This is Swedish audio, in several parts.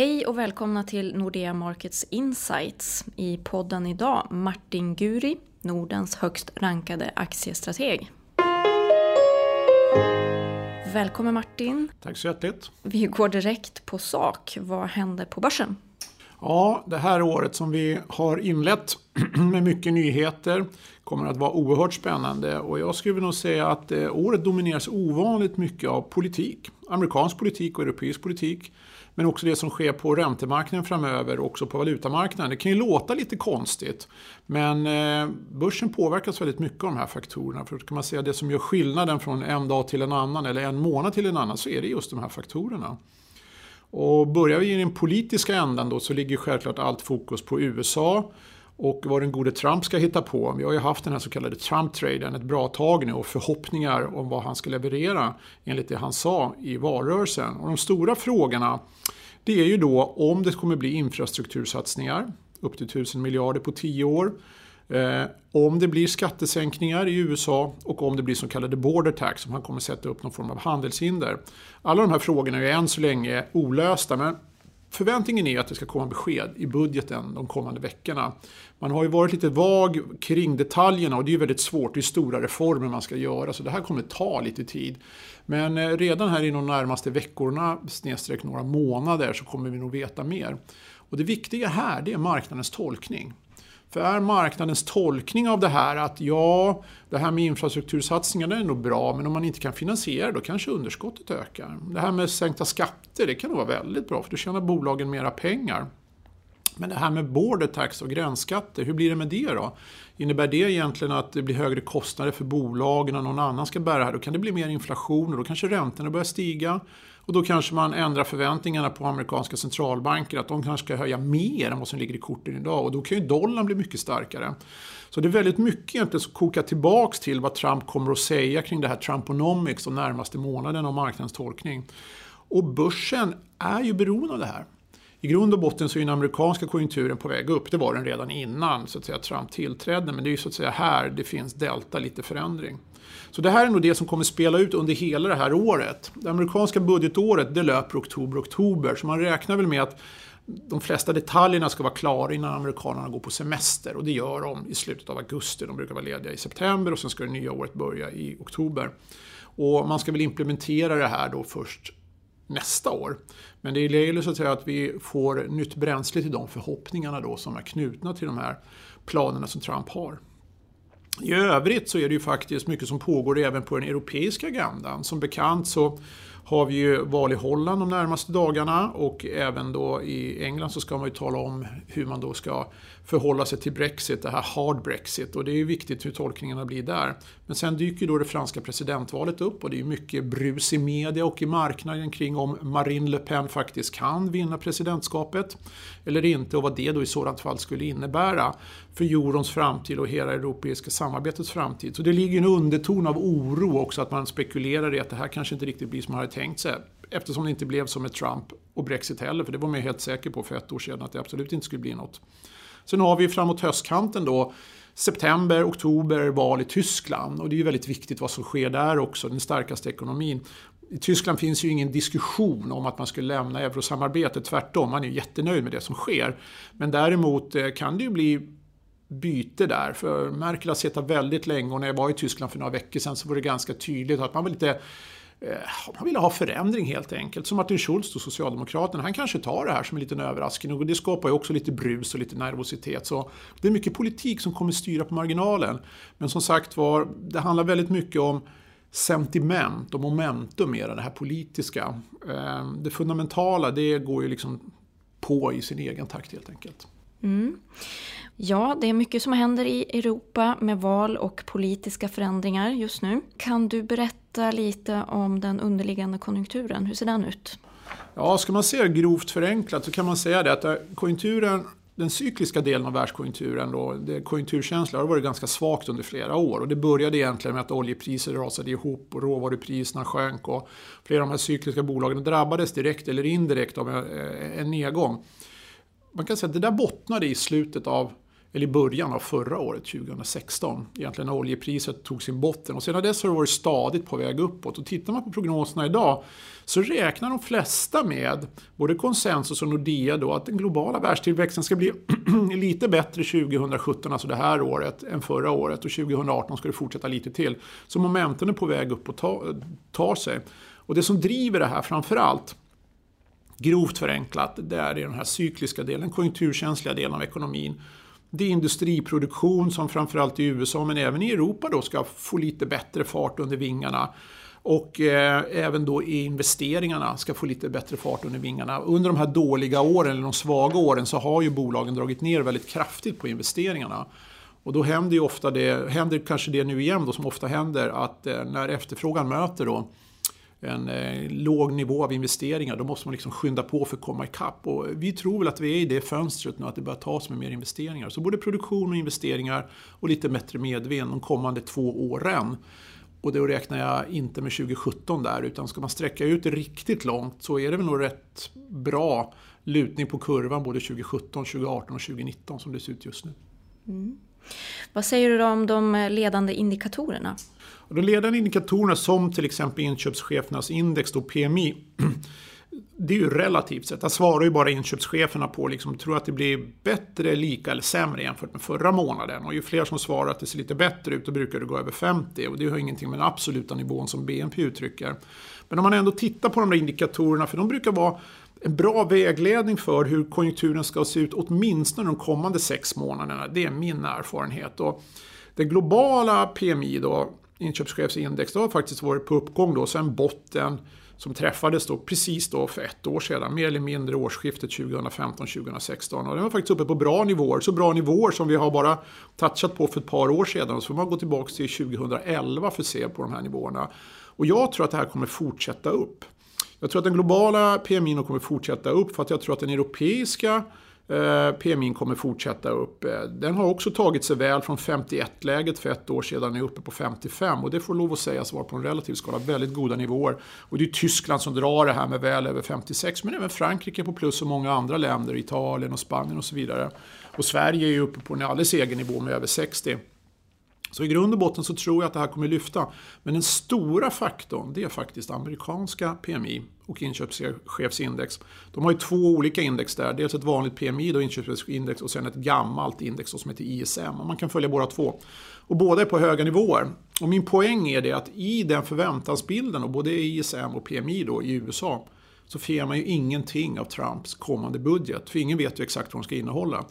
Hej och välkomna till Nordea Markets Insights. I podden idag Martin Guri, Nordens högst rankade aktiestrateg. Välkommen Martin. Tack så hjärtligt. Vi går direkt på sak. Vad händer på börsen? Ja, det här året som vi har inlett med mycket nyheter kommer att vara oerhört spännande och jag skulle nog säga att eh, året domineras ovanligt mycket av politik. Amerikansk politik och europeisk politik. Men också det som sker på räntemarknaden framöver och också på valutamarknaden. Det kan ju låta lite konstigt. Men eh, börsen påverkas väldigt mycket av de här faktorerna. För kan man säga det som gör skillnaden från en dag till en annan eller en månad till en annan så är det just de här faktorerna. Och börjar vi i den politiska ändan då så ligger självklart allt fokus på USA och vad den gode Trump ska hitta på. Vi har ju haft den här så kallade Trump-traden ett bra tag nu och förhoppningar om vad han ska leverera enligt det han sa i valrörelsen. Och de stora frågorna det är ju då om det kommer bli infrastruktursatsningar upp till 1000 miljarder på 10 år. Eh, om det blir skattesänkningar i USA och om det blir så kallade border tax, om han kommer sätta upp någon form av handelshinder. Alla de här frågorna är än så länge olösta, men förväntningen är att det ska komma besked i budgeten de kommande veckorna. Man har ju varit lite vag kring detaljerna och det är ju väldigt svårt. Det är stora reformer man ska göra så det här kommer ta lite tid. Men eh, redan här inom de närmaste veckorna, snedstreck några månader, så kommer vi nog veta mer. Och det viktiga här, det är marknadens tolkning. För är marknadens tolkning av det här att ja, det här med infrastruktursatsningarna är nog bra, men om man inte kan finansiera då kanske underskottet ökar. Det här med sänkta skatter, det kan nog vara väldigt bra, för då tjänar bolagen mera pengar. Men det här med border tax och gränsskatter, hur blir det med det då? Innebär det egentligen att det blir högre kostnader för bolagen och någon annan ska bära det här? Då kan det bli mer inflation och då kanske räntorna börjar stiga. Och då kanske man ändrar förväntningarna på amerikanska centralbanker att de kanske ska höja mer än vad som ligger i korten idag och då kan ju dollarn bli mycket starkare. Så det är väldigt mycket egentligen som kokar tillbaks till vad Trump kommer att säga kring det här Trumponomics de närmaste månaderna och marknadens tolkning. Och börsen är ju beroende av det här. I grund och botten så är den amerikanska konjunkturen på väg upp. Det var den redan innan så att säga, Trump tillträdde. Men det är ju så att säga här det finns delta lite förändring. Så det här är nog det som kommer spela ut under hela det här året. Det amerikanska budgetåret det löper oktober-oktober. Så man räknar väl med att de flesta detaljerna ska vara klara innan amerikanerna går på semester. Och det gör de i slutet av augusti. De brukar vara lediga i september och sen ska det nya året börja i oktober. Och man ska väl implementera det här då först nästa år. Men det gäller så att säga att vi får nytt bränsle till de förhoppningarna då som är knutna till de här planerna som Trump har. I övrigt så är det ju faktiskt mycket som pågår även på den europeiska agendan. Som bekant så har vi ju val i Holland de närmaste dagarna och även då i England så ska man ju tala om hur man då ska förhålla sig till Brexit, det här hard Brexit. Och det är ju viktigt hur tolkningarna blir där. Men sen dyker då det franska presidentvalet upp och det är mycket brus i media och i marknaden kring om Marine Le Pen faktiskt kan vinna presidentskapet eller inte och vad det då i sådant fall skulle innebära för eurons framtid och hela europeiska samarbetets framtid. Så det ligger en underton av oro också att man spekulerar i att det här kanske inte riktigt blir som man hade tänkt sig. Eftersom det inte blev som med Trump och Brexit heller, för det var man helt säker på för ett år sedan att det absolut inte skulle bli något. Sen har vi framåt höstkanten då september, oktober val i Tyskland och det är ju väldigt viktigt vad som sker där också, den starkaste ekonomin. I Tyskland finns ju ingen diskussion om att man skulle lämna eurosamarbetet, tvärtom, man är ju jättenöjd med det som sker. Men däremot eh, kan det ju bli byte där, för Merkel har suttit väldigt länge och när jag var i Tyskland för några veckor sedan så var det ganska tydligt att man vill inte Eh, man ville ha förändring helt enkelt. Som Martin Schulz, och Socialdemokraterna, han kanske tar det här som en liten överraskning och det skapar ju också lite brus och lite nervositet. Så det är mycket politik som kommer styra på marginalen. Men som sagt var, det handlar väldigt mycket om sentiment och momentum mer det här politiska. Eh, det fundamentala, det går ju liksom på i sin egen takt helt enkelt. Mm. Ja, det är mycket som händer i Europa med val och politiska förändringar just nu. Kan du berätta lite om den underliggande konjunkturen? Hur ser den ut? Ja, ska man se grovt förenklat så kan man säga det att eh, konjunkturen den cykliska delen av världskonjunkturen, då, det konjunkturkänsla, har varit ganska svagt under flera år. Och det började egentligen med att oljepriser rasade ihop och råvarupriserna sjönk. Och flera av de här cykliska bolagen drabbades direkt eller indirekt av eh, en nedgång. Man kan säga att det där bottnade i slutet av eller i början av förra året, 2016, egentligen när oljepriset tog sin botten. Och sedan dess har det varit stadigt på väg uppåt. Och tittar man på prognoserna idag så räknar de flesta med, både konsensus och Nordea, då, att den globala världstillväxten ska bli lite bättre 2017, alltså det här året, än förra året. Och 2018 ska det fortsätta lite till. Så momenten är på väg upp och tar sig. Och det som driver det här framförallt, grovt förenklat, det är den här cykliska delen, den konjunkturkänsliga delen av ekonomin. Det är industriproduktion som framförallt i USA men även i Europa då ska få lite bättre fart under vingarna. Och eh, även då i investeringarna ska få lite bättre fart under vingarna. Under de här dåliga åren, eller de svaga åren, så har ju bolagen dragit ner väldigt kraftigt på investeringarna. Och då händer ju ofta det, händer kanske det nu igen då som ofta händer, att eh, när efterfrågan möter då en eh, låg nivå av investeringar, då måste man liksom skynda på för att komma ikapp. Och vi tror väl att vi är i det fönstret nu, att det börjar tas med mer investeringar. Så både produktion och investeringar och lite bättre medvind de kommande två åren. Och då räknar jag inte med 2017 där, utan ska man sträcka ut det riktigt långt så är det väl nog rätt bra lutning på kurvan både 2017, 2018 och 2019 som det ser ut just nu. Mm. Vad säger du då om de eh, ledande indikatorerna? de ledande indikatorerna som till exempel inköpschefernas index, då PMI, det är ju relativt sett. Där svarar ju bara inköpscheferna på, liksom, tror att det blir bättre, lika eller sämre jämfört med förra månaden. Och ju fler som svarar att det ser lite bättre ut, då brukar det gå över 50. Och det har ingenting med den absoluta nivån som BNP uttrycker. Men om man ändå tittar på de där indikatorerna, för de brukar vara en bra vägledning för hur konjunkturen ska se ut åtminstone de kommande sex månaderna. Det är min erfarenhet. Och det globala PMI då, inköpschefsindex, det har faktiskt varit på uppgång då sen botten som träffades då precis då för ett år sedan, mer eller mindre årsskiftet 2015-2016. Och den var faktiskt uppe på bra nivåer, så bra nivåer som vi har bara touchat på för ett par år sedan. Så får man gå tillbaka till 2011 för att se på de här nivåerna. Och jag tror att det här kommer fortsätta upp. Jag tror att den globala PMI kommer fortsätta upp för att jag tror att den europeiska eh, PMI kommer fortsätta upp. Eh, den har också tagit sig väl från 51-läget för ett år sedan är uppe på 55 och det får lov att sägas vara på en relativ skala väldigt goda nivåer. Och det är Tyskland som drar det här med väl över 56 men även Frankrike på plus och många andra länder, Italien och Spanien och så vidare. Och Sverige är ju uppe på en alldeles egen nivå med över 60. Så i grund och botten så tror jag att det här kommer lyfta. Men den stora faktorn det är faktiskt amerikanska PMI och inköpschefsindex. De har ju två olika index där. Dels ett vanligt PMI, då inköpschefsindex, och sen ett gammalt index som heter ISM. Och man kan följa båda två. Och båda är på höga nivåer. Och min poäng är det att i den förväntansbilden, och både ISM och PMI då i USA, så ser man ju ingenting av Trumps kommande budget. För ingen vet ju exakt vad de ska innehålla.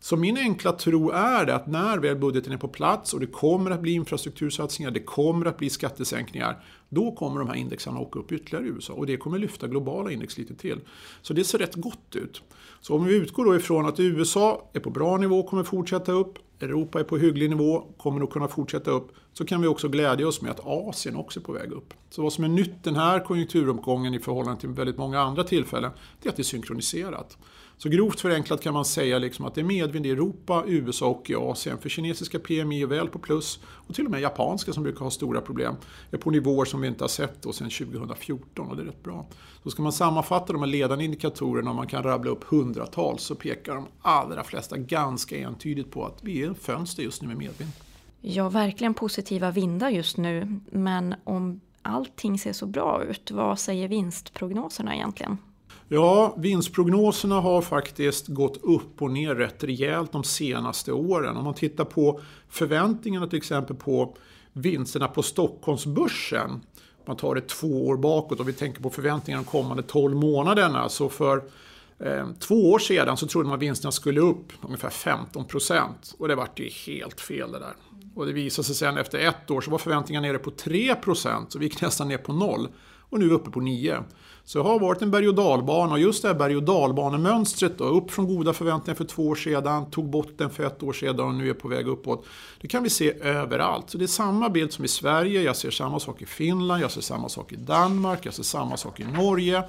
Så min enkla tro är det att när väl budgeten är på plats och det kommer att bli infrastruktursatsningar, det kommer att bli skattesänkningar, då kommer de här indexarna åka upp ytterligare i USA och det kommer lyfta globala index lite till. Så det ser rätt gott ut. Så om vi utgår då ifrån att USA är på bra nivå, kommer fortsätta upp, Europa är på hygglig nivå, kommer nog kunna fortsätta upp, så kan vi också glädja oss med att Asien också är på väg upp. Så vad som är nytt den här konjunkturuppgången i förhållande till väldigt många andra tillfällen, det är att det är synkroniserat. Så grovt förenklat kan man säga liksom att det är medvind i Europa, USA och i Asien. För kinesiska PMI är väl på plus och till och med japanska som brukar ha stora problem är på nivåer som vi inte har sett då sedan 2014 och det är rätt bra. Så ska man sammanfatta de här ledande indikatorerna och man kan rabbla upp hundratals så pekar de allra flesta ganska entydigt på att vi är en fönster just nu med medvind. Ja, verkligen positiva vindar just nu. Men om allting ser så bra ut, vad säger vinstprognoserna egentligen? Ja, vinstprognoserna har faktiskt gått upp och ner rätt rejält de senaste åren. Om man tittar på förväntningarna till exempel på vinsterna på Stockholmsbörsen. Om man tar det två år bakåt och vi tänker på förväntningarna de kommande 12 månaderna. Så för eh, två år sedan så trodde man att vinsterna skulle upp ungefär 15 procent. Och det vart ju helt fel det där. Och det visade sig sen efter ett år så var förväntningarna nere på 3 procent. Så vi gick nästan ner på noll. Och nu är vi uppe på 9. Så det har varit en berg och dalbana och just det här berg och dalbanemönstret då, upp från goda förväntningar för två år sedan, tog botten för ett år sedan och nu är på väg uppåt. Det kan vi se överallt. Så det är samma bild som i Sverige, jag ser samma sak i Finland, jag ser samma sak i Danmark, jag ser samma sak i Norge.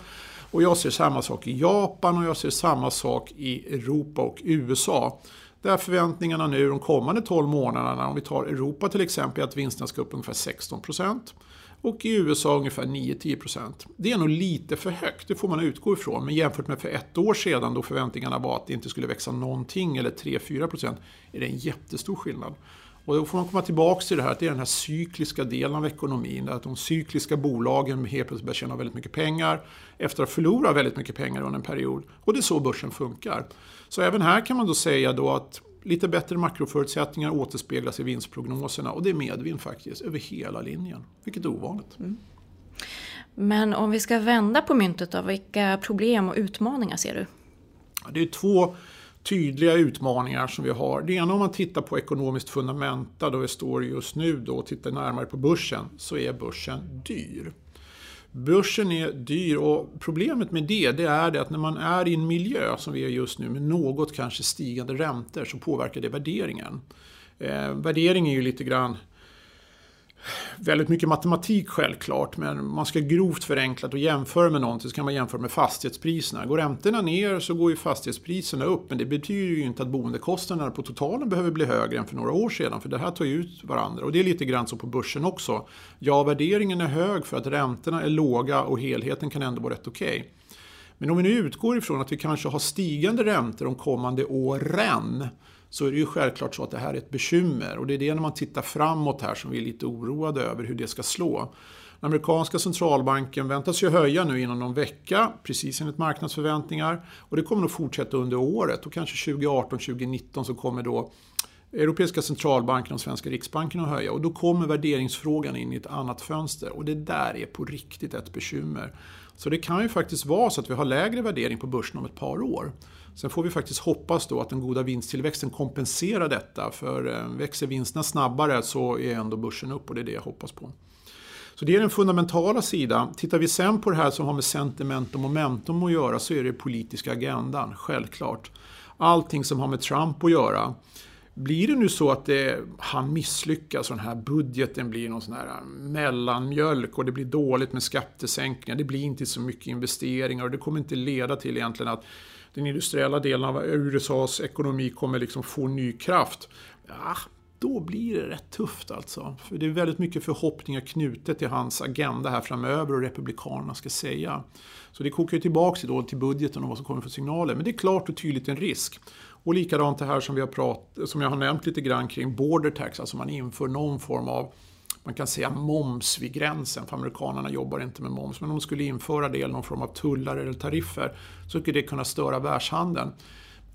Och jag ser samma sak i Japan och jag ser samma sak i Europa och USA. Där förväntningarna nu de kommande 12 månaderna, om vi tar Europa till exempel, är att vinsterna ska upp ungefär 16 procent och i USA ungefär 9-10%. Det är nog lite för högt, det får man utgå ifrån. Men jämfört med för ett år sedan då förväntningarna var att det inte skulle växa någonting eller 3-4% är det en jättestor skillnad. Och då får man komma tillbaka till det här att det är den här cykliska delen av ekonomin. Att de cykliska bolagen helt plötsligt börjar tjäna väldigt mycket pengar efter att ha förlorat väldigt mycket pengar under en period. Och det är så börsen funkar. Så även här kan man då säga då att lite bättre makroförutsättningar återspeglas i vinstprognoserna och det är medvind faktiskt över hela linjen, vilket är ovanligt. Mm. Men om vi ska vända på myntet då, vilka problem och utmaningar ser du? Det är två tydliga utmaningar som vi har. Det ena om man tittar på ekonomiskt fundamenta, då vi står just nu då och tittar närmare på börsen, så är börsen dyr. Börsen är dyr och problemet med det, det är det att när man är i en miljö som vi är just nu med något kanske stigande räntor så påverkar det värderingen. Eh, värdering är ju lite grann väldigt mycket matematik självklart, men man ska grovt förenklat och jämföra med någonting så kan man jämföra med fastighetspriserna. Går räntorna ner så går ju fastighetspriserna upp, men det betyder ju inte att boendekostnaderna på totalen behöver bli högre än för några år sedan, för det här tar ju ut varandra. Och det är lite grann så på börsen också. Ja, värderingen är hög för att räntorna är låga och helheten kan ändå vara rätt okej. Okay. Men om vi nu utgår ifrån att vi kanske har stigande räntor de kommande åren så är det ju självklart så att det här är ett bekymmer. Och det är det när man tittar framåt här som vi är lite oroade över hur det ska slå. Den amerikanska centralbanken väntas ju höja nu inom någon vecka, precis enligt marknadsförväntningar. Och det kommer nog fortsätta under året och kanske 2018-2019 så kommer då Europeiska centralbanken och Svenska riksbanken att höja och då kommer värderingsfrågan in i ett annat fönster och det där är på riktigt ett bekymmer. Så det kan ju faktiskt vara så att vi har lägre värdering på börsen om ett par år. Sen får vi faktiskt hoppas då att den goda vinsttillväxten kompenserar detta. För eh, växer vinsterna snabbare så är ändå börsen upp och det är det jag hoppas på. Så det är den fundamentala sidan. Tittar vi sen på det här som har med sentiment och momentum att göra så är det politiska agendan, självklart. Allting som har med Trump att göra. Blir det nu så att det, han misslyckas och den här budgeten blir någon sån här äh, mellanmjölk och det blir dåligt med skattesänkningar, det blir inte så mycket investeringar och det kommer inte leda till egentligen att den industriella delen av USAs ekonomi kommer liksom få ny kraft. Ja, då blir det rätt tufft alltså. För det är väldigt mycket förhoppningar knutet till hans agenda här framöver och Republikanerna ska säga. Så det kokar ju tillbaka då till budgeten och vad som kommer för signaler. Men det är klart och tydligt en risk. Och likadant det här som, vi har prat, som jag har nämnt lite grann kring border tax, alltså man inför någon form av man kan säga moms vid gränsen, för amerikanerna jobbar inte med moms. Men om de skulle införa det, eller någon form av tullar eller tariffer, så skulle det kunna störa världshandeln.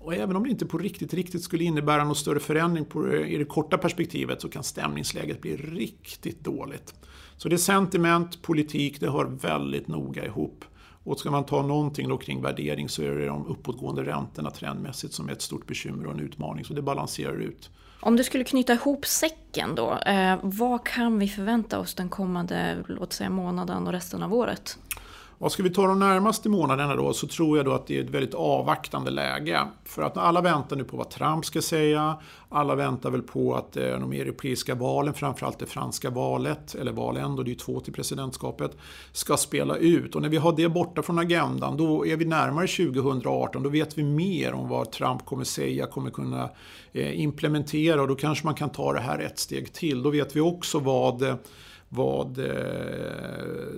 Och även om det inte på riktigt, riktigt skulle innebära någon större förändring på, eh, i det korta perspektivet så kan stämningsläget bli riktigt dåligt. Så det är sentiment, politik, det hör väldigt noga ihop. Och ska man ta någonting då kring värdering så är det de uppåtgående räntorna trendmässigt som är ett stort bekymmer och en utmaning. Så det balanserar ut. Om du skulle knyta ihop säcken då, eh, vad kan vi förvänta oss den kommande låt säga, månaden och resten av året? Och ska vi ta de närmaste månaderna då så tror jag då att det är ett väldigt avvaktande läge. För att alla väntar nu på vad Trump ska säga. Alla väntar väl på att eh, de europeiska valen, framförallt det franska valet, eller valen då, det är ju två till presidentskapet, ska spela ut. Och när vi har det borta från agendan då är vi närmare 2018. Då vet vi mer om vad Trump kommer säga, kommer kunna eh, implementera och då kanske man kan ta det här ett steg till. Då vet vi också vad eh, vad eh,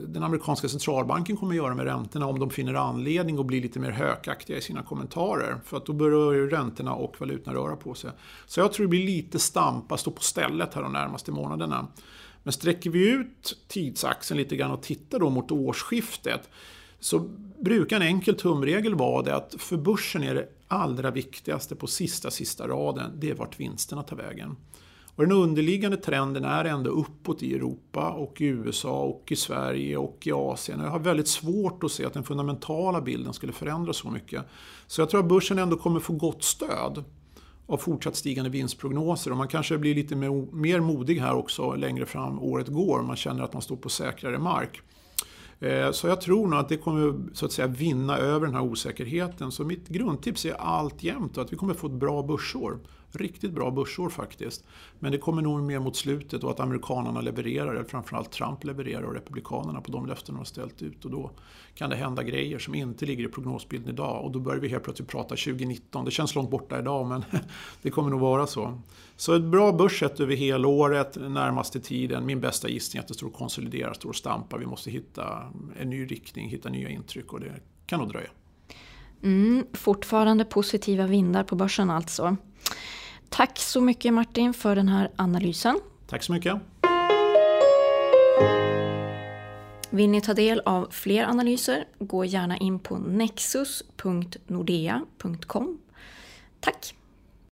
den amerikanska centralbanken kommer att göra med räntorna om de finner anledning att bli lite mer hökaktiga i sina kommentarer. För att då börjar ju räntorna och valutorna röra på sig. Så jag tror det blir lite stampa, stå på stället här de närmaste månaderna. Men sträcker vi ut tidsaxeln lite grann och tittar då mot årsskiftet så brukar en enkel tumregel vara det att för börsen är det allra viktigaste på sista, sista raden, det är vart vinsterna tar vägen. Och den underliggande trenden är ändå uppåt i Europa och i USA och i Sverige och i Asien. Jag har väldigt svårt att se att den fundamentala bilden skulle förändras så mycket. Så jag tror att börsen ändå kommer få gott stöd av fortsatt stigande vinstprognoser och man kanske blir lite mer modig här också längre fram året går. Man känner att man står på säkrare mark. Eh, så jag tror nog att det kommer så att säga vinna över den här osäkerheten. Så mitt grundtips är alltjämt att vi kommer få ett bra börsår. Riktigt bra börsår faktiskt. Men det kommer nog mer mot slutet och att amerikanerna levererar, eller framförallt Trump levererar och republikanerna på de löften de har ställt ut. Och då kan det hända grejer som inte ligger i prognosbilden idag och då börjar vi helt plötsligt prata 2019. Det känns långt borta idag men det kommer nog vara så. Så ett bra börs sett över helåret, närmaste tiden. Min bästa gissning är att det står och konsoliderar, står och stampar. Vi måste hitta en ny riktning, hitta nya intryck och det kan nog dröja. Mm, fortfarande positiva vindar på börsen alltså. Tack så mycket Martin för den här analysen. Tack så mycket. Vill ni ta del av fler analyser, gå gärna in på nexus.nordea.com. Tack!